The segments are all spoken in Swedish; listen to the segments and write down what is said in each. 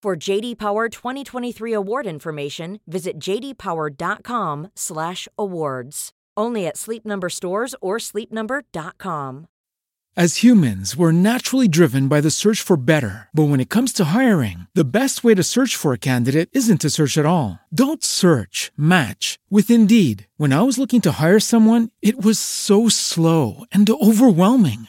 For JD Power 2023 award information, visit jdpower.com/awards. Only at Sleep Number stores or sleepnumber.com. As humans, we're naturally driven by the search for better. But when it comes to hiring, the best way to search for a candidate isn't to search at all. Don't search, match with Indeed. When I was looking to hire someone, it was so slow and overwhelming.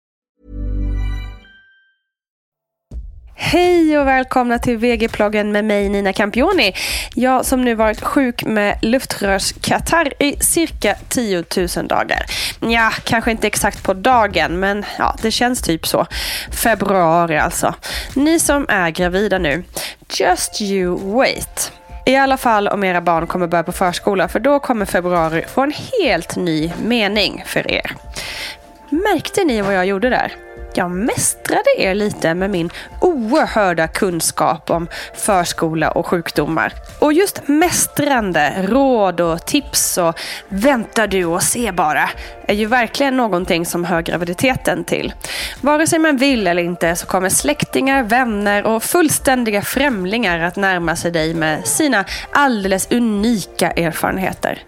Hej och välkomna till VG-ploggen med mig Nina Campioni. Jag som nu varit sjuk med luftrörskatarr i cirka 10 000 dagar. Ja, kanske inte exakt på dagen, men ja, det känns typ så. Februari alltså. Ni som är gravida nu, just you wait. I alla fall om era barn kommer börja på förskola, för då kommer februari få en helt ny mening för er. Märkte ni vad jag gjorde där? Jag mästrade er lite med min oerhörda kunskap om förskola och sjukdomar. Och just mästrande, råd och tips och vänta du och se bara är ju verkligen någonting som hör graviditeten till. Vare sig man vill eller inte så kommer släktingar, vänner och fullständiga främlingar att närma sig dig med sina alldeles unika erfarenheter.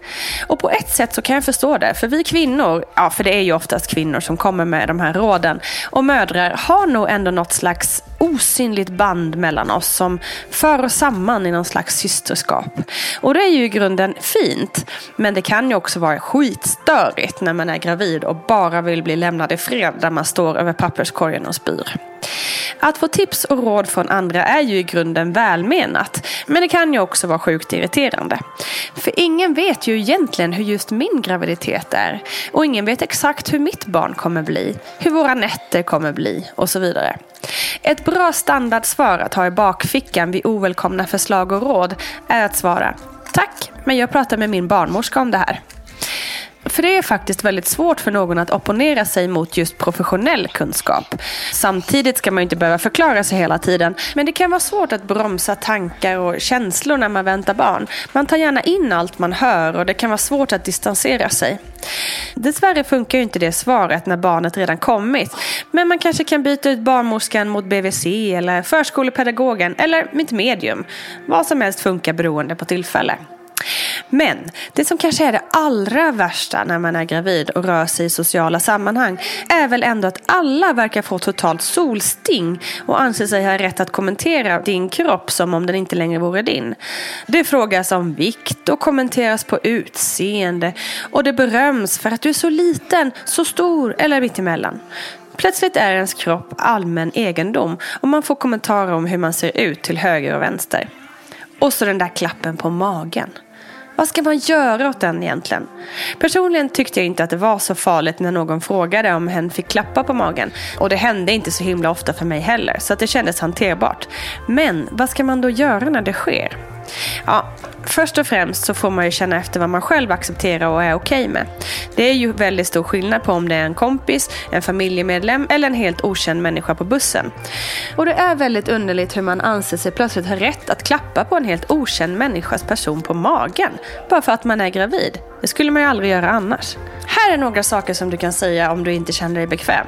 Och på ett sätt så kan jag förstå det, för vi kvinnor, ja för det är ju oftast kvinnor som kommer med de här råden, och mödrar har nog ändå något slags osynligt band mellan oss som för oss samman i någon slags systerskap. Och det är ju i grunden fint. Men det kan ju också vara skitstörigt när man är gravid och bara vill bli lämnad i fred där man står över papperskorgen och spyr. Att få tips och råd från andra är ju i grunden välmenat. Men det kan ju också vara sjukt irriterande. För ingen vet ju egentligen hur just min graviditet är. Och ingen vet exakt hur mitt barn kommer bli. Hur våra nätter kommer bli och så vidare. Ett bra standardsvar att ha i bakfickan vid ovälkomna förslag och råd är att svara Tack, men jag pratar med min barnmorska om det här. För det är faktiskt väldigt svårt för någon att opponera sig mot just professionell kunskap. Samtidigt ska man inte behöva förklara sig hela tiden. Men det kan vara svårt att bromsa tankar och känslor när man väntar barn. Man tar gärna in allt man hör och det kan vara svårt att distansera sig. Dessvärre funkar ju inte det svaret när barnet redan kommit. Men man kanske kan byta ut barnmorskan mot BVC eller förskolepedagogen eller mitt medium. Vad som helst funkar beroende på tillfälle. Men det som kanske är det allra värsta när man är gravid och rör sig i sociala sammanhang är väl ändå att alla verkar få totalt solsting och anser sig ha rätt att kommentera din kropp som om den inte längre vore din. Det frågas om vikt och kommenteras på utseende och det beröms för att du är så liten, så stor eller mittemellan. Plötsligt är ens kropp allmän egendom och man får kommentarer om hur man ser ut till höger och vänster. Och så den där klappen på magen. Vad ska man göra åt den egentligen? Personligen tyckte jag inte att det var så farligt när någon frågade om hen fick klappa på magen. Och det hände inte så himla ofta för mig heller, så att det kändes hanterbart. Men vad ska man då göra när det sker? Ja, först och främst så får man ju känna efter vad man själv accepterar och är okej okay med. Det är ju väldigt stor skillnad på om det är en kompis, en familjemedlem eller en helt okänd människa på bussen. Och det är väldigt underligt hur man anser sig plötsligt ha rätt att klappa på en helt okänd människas person på magen. Bara för att man är gravid. Det skulle man ju aldrig göra annars. Här är några saker som du kan säga om du inte känner dig bekväm.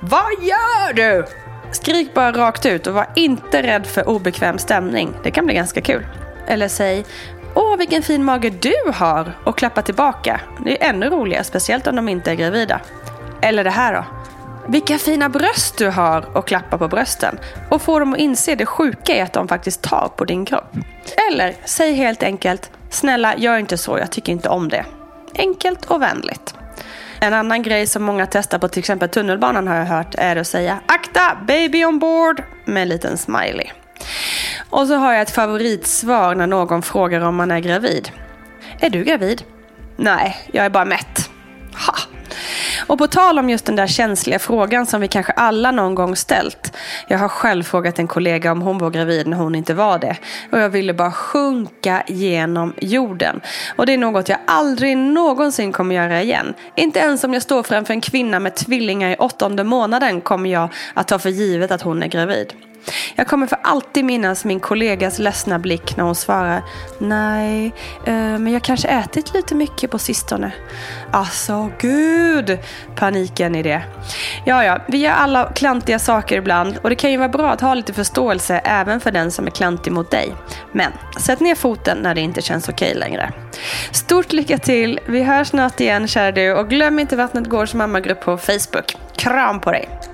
Vad gör du? Skrik bara rakt ut och var inte rädd för obekväm stämning. Det kan bli ganska kul. Eller säg Åh, vilken fin mage du har! Och klappa tillbaka. Det är ännu roligare, speciellt om de inte är gravida. Eller det här då. Vilka fina bröst du har och klappa på brösten. Och få dem att inse det sjuka i att de faktiskt tar på din kropp. Eller säg helt enkelt Snälla, gör inte så. Jag tycker inte om det. Enkelt och vänligt. En annan grej som många testar på till exempel tunnelbanan har jag hört är att säga akta, baby on board med en liten smiley. Och så har jag ett favoritsvar när någon frågar om man är gravid. Är du gravid? Nej, jag är bara mätt. Och på tal om just den där känsliga frågan som vi kanske alla någon gång ställt. Jag har själv frågat en kollega om hon var gravid när hon inte var det. Och jag ville bara sjunka genom jorden. Och det är något jag aldrig någonsin kommer göra igen. Inte ens om jag står framför en kvinna med tvillingar i åttonde månaden kommer jag att ta för givet att hon är gravid. Jag kommer för alltid minnas min kollegas ledsna blick när hon svarar Nej, eh, men jag kanske ätit lite mycket på sistone. Alltså gud, paniken i det. Ja, ja, vi gör alla klantiga saker ibland och det kan ju vara bra att ha lite förståelse även för den som är klantig mot dig. Men sätt ner foten när det inte känns okej okay längre. Stort lycka till, vi hörs snart igen kära du och glöm inte Vattnet Gårds mammagrupp på Facebook. Kram på dig!